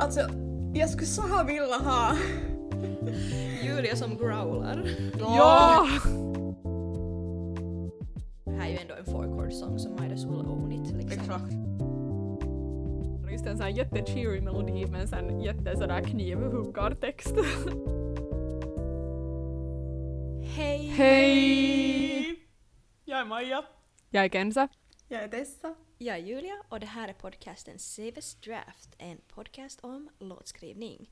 Alltså, jag skulle så ha velat ha... Julia som growlar. Ja! Det här är ju ändå en four chord song så might as well own it. Liksom. Exakt. Just en sån här jättecheery melodi med en sån jätte sådär knivhuggartext. Hej! Hej! Jag är Maja. Jag är Kenza. Jag är Tessa. Jag är Julia och det här är podcasten Savest Draft, en podcast om låtskrivning.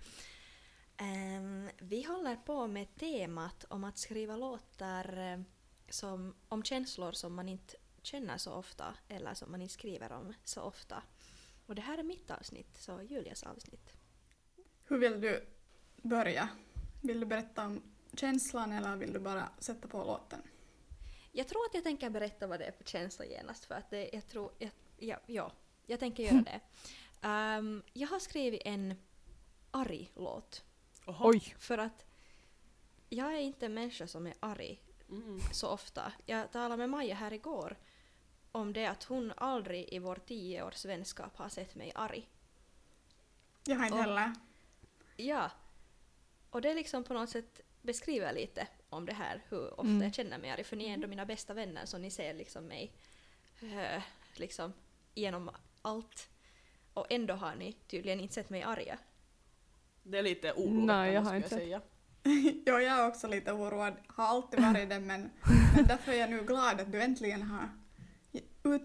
Ehm, vi håller på med temat om att skriva låtar eh, som, om känslor som man inte känner så ofta eller som man inte skriver om så ofta. Och det här är mitt avsnitt, så Julias avsnitt. Hur vill du börja? Vill du berätta om känslan eller vill du bara sätta på låten? Jag tror att jag tänker berätta vad det är för känsla genast för att det, jag tror, jag, ja, ja, jag tänker göra det. Ehm, jag har skrivit en arg låt Oj. för att jag är inte en människa som är arg Mm. så ofta. Jag talade med Maja här igår om det att hon aldrig i vår tio års vänskap har sett mig arg. Jag har inte Och- heller. Ja. Och det liksom på något sätt beskriver lite om det här, hur ofta Mm. jag känner mig arg. För ni är ändå mina bästa vänner så ni ser liksom mig eh, liksom genom allt. Och ändå har ni tydligen inte sett mig arga. Det är lite oroväckande Nej, jag har inte sett. säga. ja, jag är också lite oroad. Har alltid varit det men, men därför är jag nu glad att du äntligen har ut,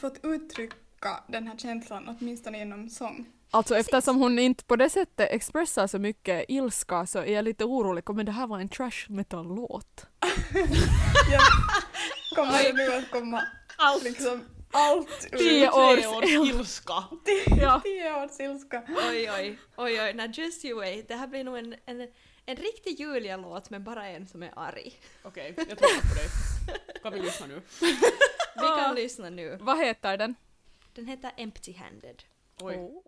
fått uttrycka den här känslan åtminstone genom sång. Alltså Precis. eftersom hon inte på det sättet expressar så mycket ilska så är jag lite orolig. Kommer det här vara en trash metal-låt? Jag kommer det nu att komma Allt! liksom allt ur Tio års ilska. Ja. tio års ilska. Oj oj, oj oj, now just you wait. Det här blir nog en, en, en riktig Julia-låt men bara en som är arg. Okej, jag tror på dig. Kan vi lyssna nu? Vi kan lyssna nu. Vad heter den? Den heter Empty Handed. Oj. Your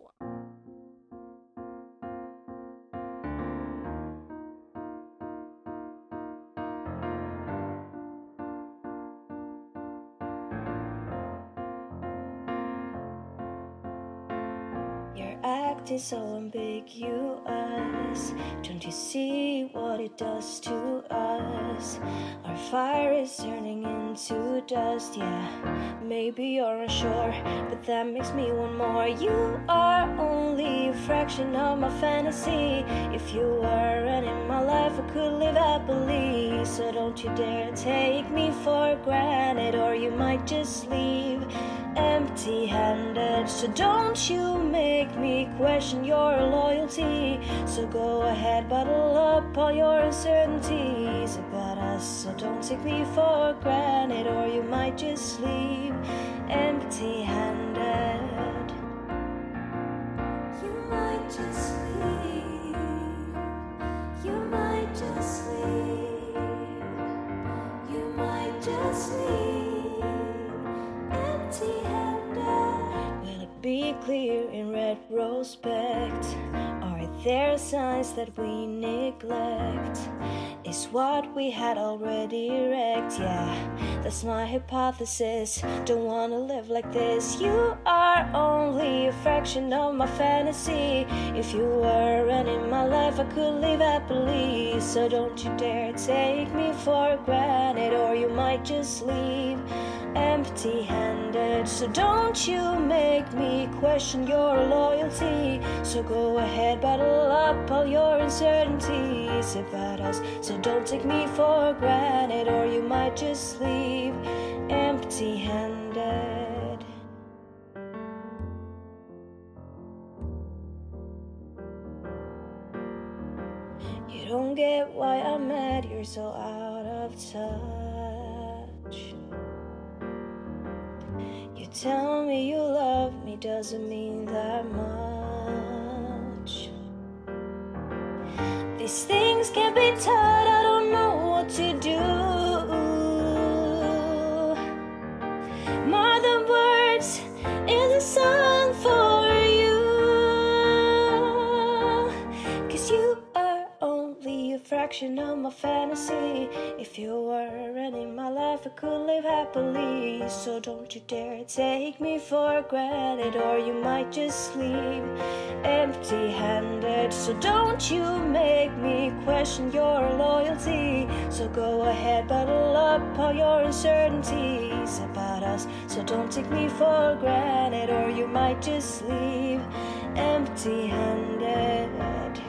act is so ambiguous. Don't you see what it does to us? Our fire is turning into dust, yeah. Maybe you're unsure, but that makes me want more. You are only a fraction of my fantasy. If you weren't in my life, I could live happily. So don't you dare take me for granted, or you might just leave empty handed. So don't you make me question your loyalty. So go ahead, bottle up all your uncertainties about us. So don't take me for granted, or you might just leave empty handed. Be clear in retrospect? Are there signs that we neglect? Is what we had already wrecked? Yeah, that's my hypothesis. Don't wanna live like this. You are only a fraction of my fantasy. If you weren't in my life, I could live happily. So don't you dare take me for granted, or you might just leave empty handed. So don't you make me question your loyalty. So go ahead, bottle up all your uncertainties about us. So don't take me for granted, or you might just leave empty handed. You don't get why I'm mad, you're so out of touch. You tell me you love me doesn't mean that much. These things can't be taught, I don't know what to do. Reflection of my fantasy. If you weren't in my life, I could live happily. So don't you dare take me for granted, or you might just leave empty handed. So don't you make me question your loyalty. So go ahead, bottle up all your uncertainties about us. So don't take me for granted, or you might just leave empty handed.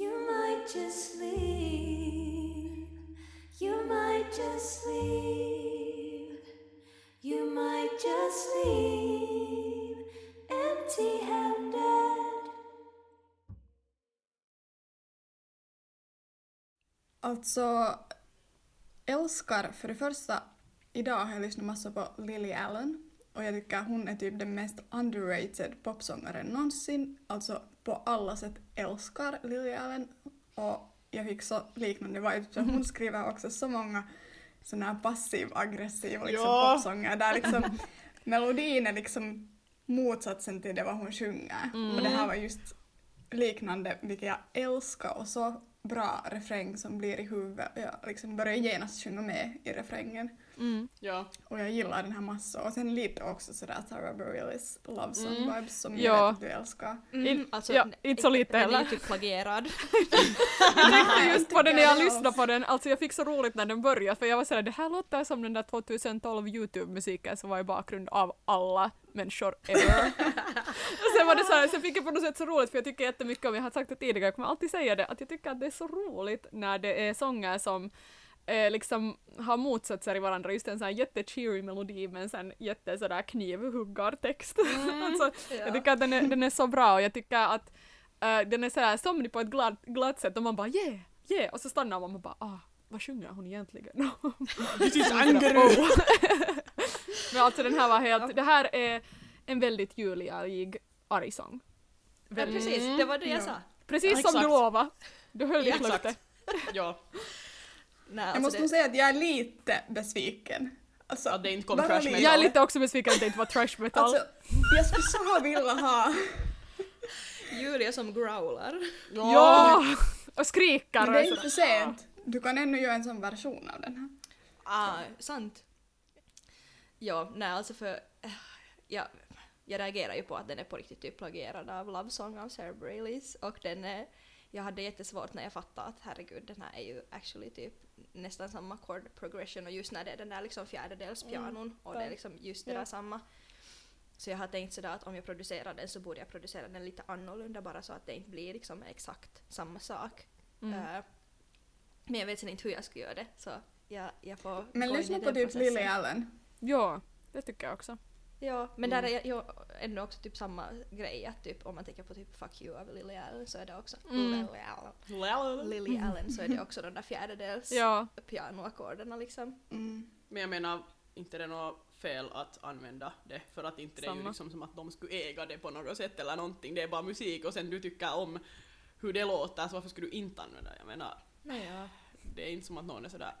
You might just leave. You might just leave. Alltså, älskar för det första, idag har jag lyssnat massa på Lily Allen och jag tycker hon är typ den mest underrated popsångaren någonsin. Alltså på alla sätt älskar Lily Allen och jag fick så liknande vibes. Så hon skriver också så många såna här passiv-aggressiva liksom, Ja. popsånger där liksom melodin är liksom motsatsen till det vad hon sjunger. Och det här var just liknande, vilket jag älskar och så bra refräng som blir i huvudet. Jag liksom börjar genast sjunga med i refrängen. Mm. Ja. Och jag gillar den här massa. Och sen lite också sådär Tara Bareilles Love Song Mm. vibes som Ja. jag vet att du älskar. In- ja, inte så lite Den är heller. ju typ plagierad. Jag tänkte just på det när jag lyssnade på den, alltså jag fick så roligt när den började för jag var sådär det här låter som den där 2012 Youtube-musiken som var i bakgrund av alla människor ever. och sen var det så här, sen fick jag på något sätt så roligt för jag tycker jättemycket om, jag har sagt det tidigare, jag kommer alltid säga det, att jag tycker att det är så roligt när det är sånger som eh, liksom har motsatser i varandra, just en sån här jättecheery melodi med en sån jätte sådär knivhuggartext. alltså, jag tycker att den är, den är så bra och jag tycker att eh, den är sådär somnig på ett glad, glatt sätt och man bara yeah, yeah och så stannar man och bara ah, vad sjunger hon egentligen? This is Oh. Men alltså den här var helt, det här är en väldigt juliaig arg sång. Ja, Väldigt- precis, det var det jag Ja. sa. Precis som Exakt. du lovade. Du höll ditt Exakt. löfte. Ja, Nej, jag alltså måste det, nog säga att jag är lite besviken. Alltså, att det inte kom trash metal. Jag är lite också besviken att det inte var trash metal. Alltså, jag skulle så velat ha... Julia som growlar. ja! Och skriker Men det är inte för sent. Du kan ännu göra en sån version av den här. Ah, sant. Ja, nej alltså för... eh, Ja, jag reagerar ju på att den är på riktigt typ plagierad av Love Song av Sarah Bareilles och den är... Jag hade jättesvårt när jag fattade att herregud den här är ju actually typ nästan samma chord progression och just när det är den där liksom fjärdedels pianon och det är liksom just det Ja. där samma. Så jag har tänkt sådär att om jag producerar den så borde jag producera den lite annorlunda bara så att det inte blir liksom exakt samma sak. Mm. Eh, men jag vet sen inte hur jag ska göra det så jag, jag får Men lyssna på typ. Lily Allen. Ja, det tycker jag också. Ja, men där Mm. är ju ändå också typ samma grej att typ om man tänker på typ Fuck You av Lily Allen så är det också Mm. Lily Allen. Lily Allen så är det också de där fjärdedels Ja. pianoackorderna liksom. Mm. Men jag menar, inte det är något fel att använda det för att inte det är ju Samma. liksom som att de skulle äga det på något sätt eller någonting. Det är bara musik och sen du tycker om hur det låter så varför skulle du inte använda det? Jag menar, Naja. det är inte som att någon är sådär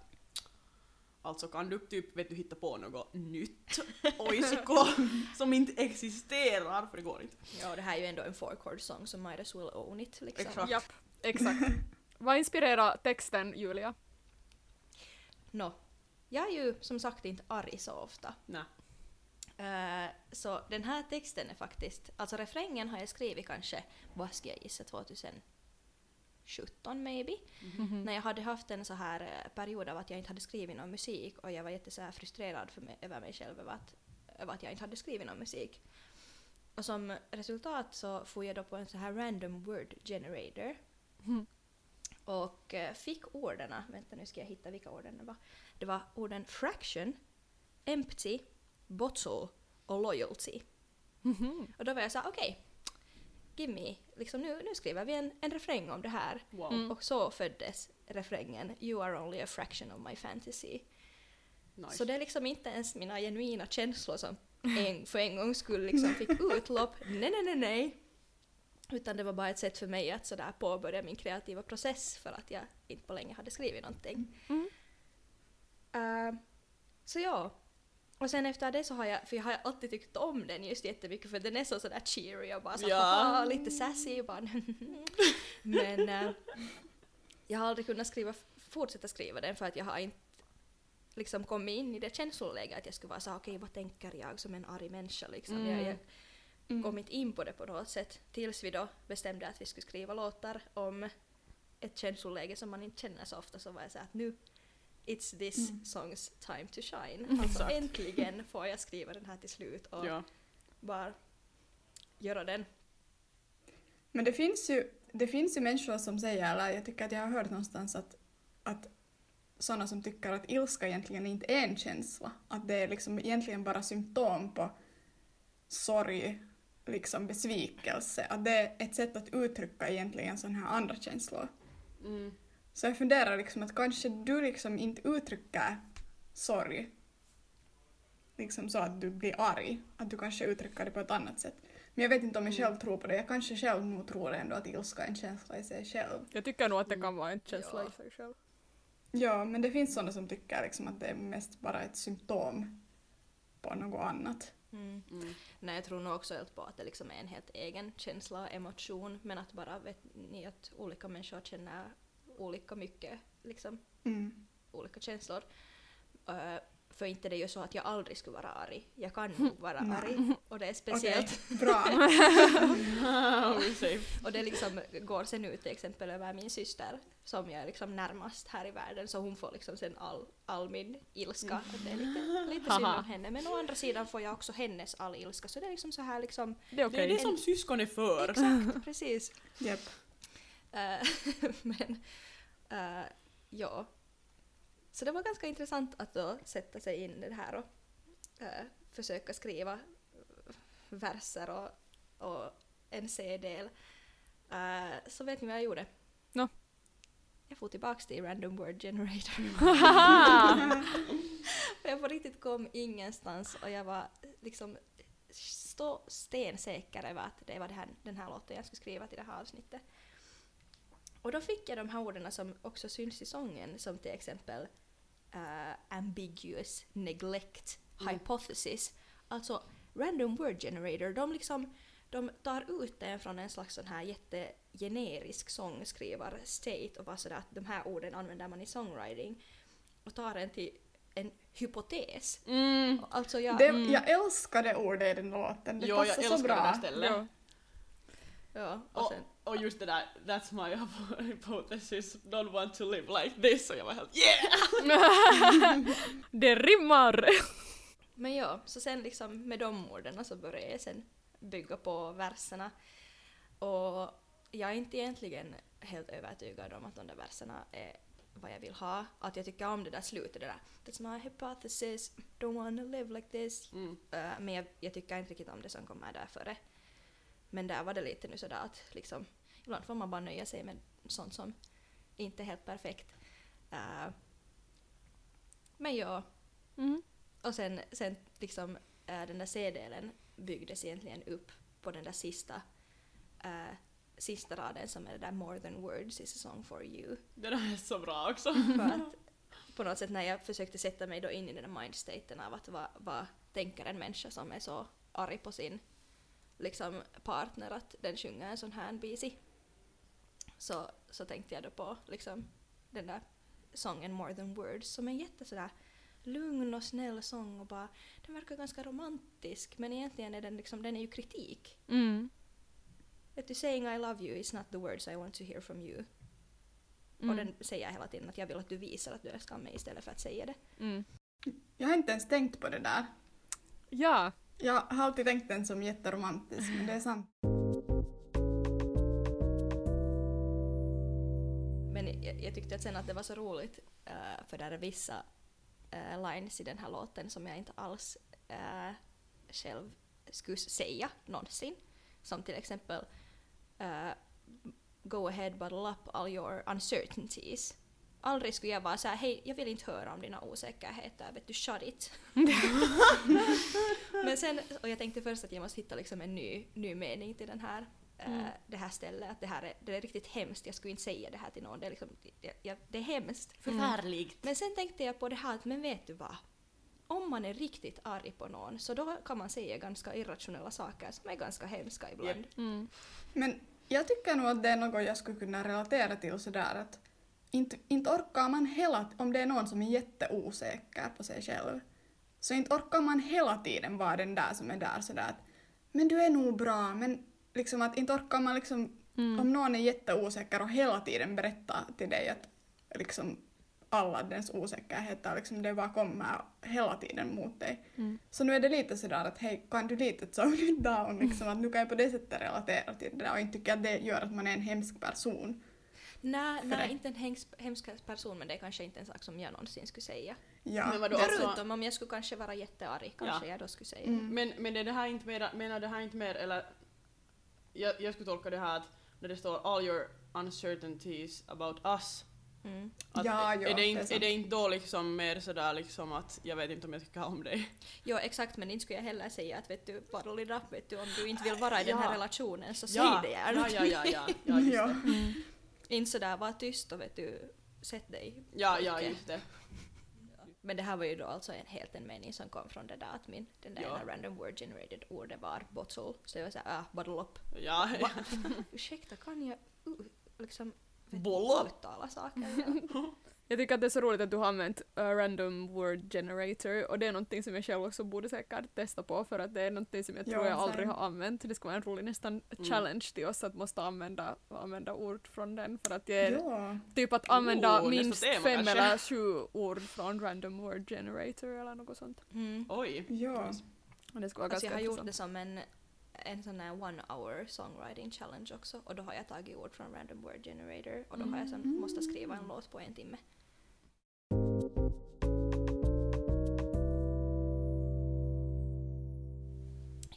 Alltså kan du typ vet du, hitta på något nytt oisko som inte existerar för det går inte. Ja, det här är ju ändå en four chord song så might as well own it liksom. Exakt. Japp, exakt. Vad inspirerar texten, Julia? Nå, jag är ju som sagt inte arg så ofta. Nej. Eh, så den här texten är faktiskt, alltså refrängen har jag skrivit kanske, vad ska jag gissa, 2017 maybe? När jag hade haft en så här eh, period av att jag inte hade skrivit någon musik och jag var jätte så här frustrerad för mig, över mig själv över att, över att jag inte hade skrivit någon musik. Och som resultat så får jag då på en så här random word generator Mhm. och eh, fick orden, vänta nu ska jag hitta vilka orden det var. Det var orden fraction, empty, bottle och loyalty. Mhm. Och då var jag så här, okej, give me, liksom nu, nu skriver vi en, en refräng om det här. Wow. Mm. Och så föddes refrängen You are only a fraction of my fantasy. Nice. Så det är liksom inte ens mina genuina känslor som en, för en gång skull liksom fick utlopp. Nej, nej, nej, nej. Utan det var bara ett sätt för mig att sådär påbörja min kreativa process för att jag inte på länge hade skrivit någonting. Mm. Eh, så ja. Och sen efter det så har jag, för jag har alltid tyckt om den just jättemycket för den är så sådär cheery och bara så Ja. lite sassy bara Men eh, jag har aldrig kunnat skriva, fortsätta skriva den för att jag har inte liksom kommit in i det känsloläget att jag skulle vara så okej vad tänker jag som en arg människa liksom. Mm. Jag, jag Mm. kommit in på det på något sätt tills vi då bestämde att vi skulle skriva låtar om ett känsloläge som man inte känner så ofta så var jag så att nu It's this Mm. song's time to shine. Alltså Exakt. äntligen får jag skriva den här till slut och Ja. bara göra den. Men det finns ju, det finns ju människor som säger, eller jag tycker att jag har hört någonstans att, att sådana som tycker att ilska egentligen inte är en känsla. Att det är liksom egentligen bara symptom på sorg, liksom besvikelse. Att det är ett sätt att uttrycka egentligen sådana här andra känslor. Mm. Så jag funderar liksom att kanske du liksom inte uttrycker sorg liksom så att du blir arg. Att du kanske uttrycker det på ett annat sätt. Men jag vet inte om jag själv tror på det. Jag kanske själv nog tror ändå att ilska är en känsla i sig själv. Jag tycker nog att det kan vara en känsla Ja. i sig själv. Ja, men det finns sådana som tycker liksom att det är mest bara ett symptom på något annat. Mm. Mm. Nej, jag tror nog också helt på att det liksom är en helt egen känsla och emotion men att bara vet ni att olika människor känner olika mycket liksom Mm. olika känslor. Eh, för inte det är ju så att jag aldrig skulle vara arg. Jag kan nog vara Nej. arg. Och det är speciellt. Okej, bra. Safe. Och det liksom går sen ut till exempel över min syster som jag är liksom närmast här i världen så hon får liksom sen all, all min ilska. Och det är lite, lite synd om henne. Men å andra sidan får jag också hennes all ilska så det är liksom så här liksom Det är Det är det som syskon är för. Exakt, precis. Japp. Eh, men eh, ja. Så det var ganska intressant att då sätta sig in i det här och eh, försöka skriva verser och, och en C-del. Eh, så vet ni vad jag gjorde? Nå. Jag får tillbaks till random word generator. jag på riktigt kom ingenstans och jag var liksom stå stensäker över att det var det här, den här låten jag skulle skriva till det här avsnittet. Och då fick jag de här orden som också syns i sången som till exempel eh, ambiguous, neglect, Mm. hypothesis. Alltså random word generator, de liksom de tar ut det från en slags sån här jättegenerisk sångskrivar-state och bara sådär att de här orden använder man i songwriting och tar den till en hypotes. Mm. Alltså jag... Det, Jag älskar det ordet i den låten. Det Jo, jag passar älskar så det där bra. stället. Ja. ja, och Och, sen, och just det där, that's my hypothesis, don't want to live like this. Och jag var helt yeah! Det rimmar! Men ja, så sen liksom med de orden så började jag sen bygga på verserna. Och jag är inte egentligen helt övertygad om att de där verserna är vad jag vill ha. Att jag tycker om det där slutet, det där That's my hypothesis, don't wanna live like this. Mm. Uh, men jag, jag tycker inte riktigt om det som kommer där före. Men där var det lite nu sådär att liksom, ibland får man bara nöja sig med sånt som inte är helt perfekt. Uh, men ja, Mm. och sen, sen liksom äh, den där C-delen byggdes egentligen upp på den där sista, äh, sista raden som är det där “More than words is a song for you”. Det där är så bra också. För att på något sätt när jag försökte sätta mig då in i den där mindstaten av att vad, vad tänker en människa som är så arg på sin liksom, partner att den sjunger en sån här busy. Så, så tänkte jag då på liksom, den där sången “More than words” som är en jätte sådär lugn och snäll sång och bara den verkar ganska romantisk men egentligen är den liksom, den är ju kritik. Mm. Vet du, saying I love you is not the words I want to hear from you. Mm. Och den säger jag hela tiden att jag vill att du visar att du älskar mig istället för att säga det. Mm. Jag har inte ens tänkt på det där. Ja. Jag har alltid tänkt den som jätteromantisk, men det är sant. Jag, tyckte att sen att det var så roligt eh, för där är vissa eh, lines i den här låten som jag inte alls eh, själv skulle säga någonsin. Som till exempel Go ahead bottle up all your uncertainties. Aldrig skulle jag vara såhär, hej jag vill inte höra om dina osäkerheter, vet du, shut it. Men sen, och jag tänkte först att jag måste hitta liksom en ny, ny mening till den här eh, det här stället, att det här är, det är riktigt hemskt, jag skulle inte säga det här till någon, det är, liksom, det, det är hemskt. Förfärligt. Men sen tänkte jag på det här att, men vet du vad? Om man är riktigt arg på någon så då kan man säga ganska irrationella saker som är ganska hemska ibland. Mm. Men jag tycker nog att det är något jag skulle kunna relatera till sådär att inte, inte orkar man hela, om det är någon som är jätteosäker på sig själv, så inte orkar man hela tiden vara den där som är där sådär att men du är nog bra, men liksom att inte orkar man liksom, om någon är jätteosäker och hela tiden berätta till dig att liksom alla dens osäkerheter, liksom det bara kommer hela tiden mot dig. Så nu är det lite sådär att hej, kan du lite tone it down, liksom, att nu kan jag på det sättet relatera till det där och inte tycka att det gör att man är en hemsk person. Nej, nej det. inte en hemsk, hemsk person men det är kanske inte en sak som jag någonsin skulle säga. Ja. Men vadå, Förutom alltså, om jag skulle kanske vara jättearg, kanske Ja. jag då skulle säga. Mm. men, men är det här inte mer, menar det här inte mer, eller jag, jag skulle tolka det här att när det står all your uncertainties about us, Mm. att Ja, ja, är, det det är inte, är det inte då liksom mer sådär liksom att jag vet inte om jag tycker om dig? Jo exakt men inte skulle jag heller säga att vet du, bottle it up, vet du, om du inte vill vara i den Ja. här relationen så ja, säg det gärna. Ja, ja, ja, ja, ja, det. Inte sådär var tyst och vet du, sätt dig. Ja, ja, just det. Men det här var ju då alltså en, helt en mening som kom från det där att min, den där Ja. ena random word generated ordet var bottle. Så jag var såhär, ah, bottle up. Ja, Va? Ursäkta, kan jag uh, liksom uttala saker? Jag tycker att det är så roligt att du har använt uh, random word generator och det är någonting som jag själv också borde säkert testa på för att det är någonting som jag tror Ja, jag aldrig har använt. Det ska vara en rolig nästan challenge till oss att måste använda, använda ord från den för att jag är Ja. typ att använda Oh, minst tema fem kanske. eller sju ord från random word generator eller något sånt. Mm. Oj. Ja. Och det ska vara Alltså jag har gjort det som en, en sån här one hour songwriting challenge också och då har jag tagit ord från random word generator och då har jag sen måste skriva en låt på en timme.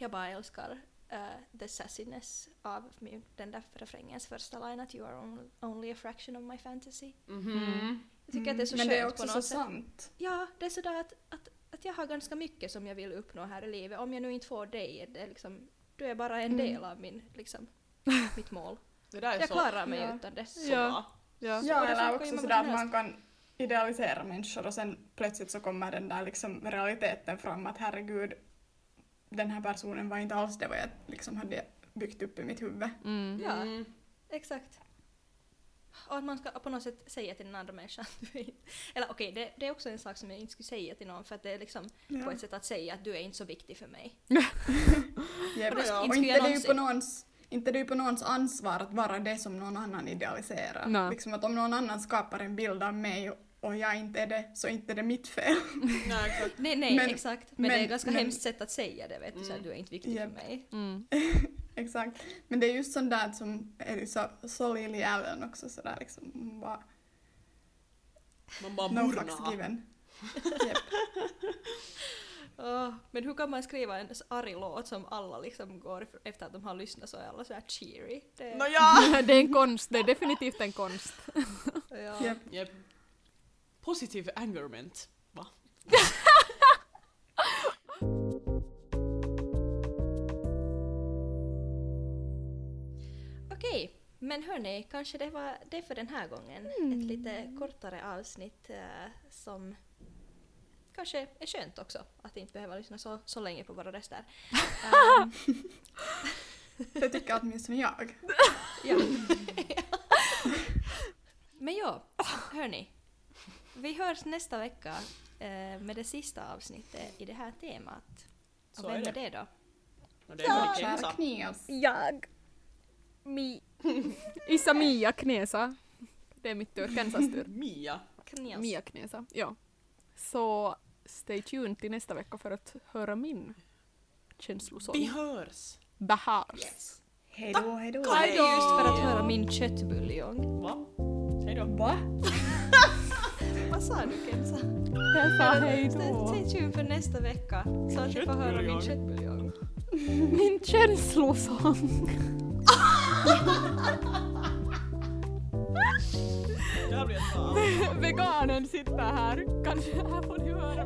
Jag bara älskar uh, the sassiness av min, den där refrängens första line att you are only, only a fraction of my fantasy. Mhm. Jag tycker att det är så Men skönt det är på också något så sätt. sant. Ja, det är sådär att, att, att jag har ganska mycket som jag vill uppnå här i livet. Om jag nu inte får dig, är det liksom, du är bara en Mm. del av min, liksom, mitt mål. Det där är Jag så, klarar mig Ja. utan det. så Ja. Ja. Ja, det eller också sådär att man kan idealisera människor och sen plötsligt så kommer den där liksom realiteten fram att herregud, den här personen var inte alls det vad jag liksom hade byggt upp i mitt huvud. Mm. Ja. Mm. Exakt. Och att man ska på något sätt säga till den andra människan att du är inte... Eller okej, det, det är också en sak som jag inte skulle säga till någon för att det är liksom Ja. på ett sätt att säga att du är inte så viktig för mig. Och Och inte skulle inte jag det är ju någonsin- på någons inte det är ju på någons ansvar att vara det som någon annan idealiserar. Nej. Liksom att om någon annan skapar en bild av mig och jag inte är det, så inte är det mitt fel. Nej, exakt. Nej, nej, Men- exakt. Men, det är men- ett ganska men- hemskt sätt att säga det, vet du, så att Mm. du är inte viktig Japp. för mig. Mm. Exakt. Men det är just sånt där som är så, så Lily Allen också sådär liksom. hon Bara, Man bara no fucks given. Åh, men hur kan man skriva en arg låt som alla liksom går efter att de har lyssnat så är alla så här cheery? Det, Nåja! det är en konst, det är definitivt en konst. ja. Jep. Yep. Positive angerment. Va? Okej, men hörni, kanske det var det för den här gången. Ett lite kortare avsnitt eh, som kanske är skönt också, att inte behöva lyssna så, så länge på våra röster. Ehm, Det tycker åtminstone jag. ja. men ja, hörni. Vi hörs nästa vecka eh, med det sista avsnittet i det här temat. Så Och vem är är det. det då? Och det är. Jag. Mi. Issa Mia Knesa. Det är mitt tur, Kansas tur. Mia. Knias. Mia Knesa, ja. Så stay tuned till nästa vecka för att höra min känslosång. Vi hörs. Behars. Yes. Hejdå, hejdå. Är just för att höra min köttbuljong. Va? Hejdå. Va? Vad sa du Kenza? Jag sa hej Stay, då. stay tuned för nästa vecka så att ni får höra min Köttbuljong. Min känslosång. Veganen sitter här. Kanske här får ni höra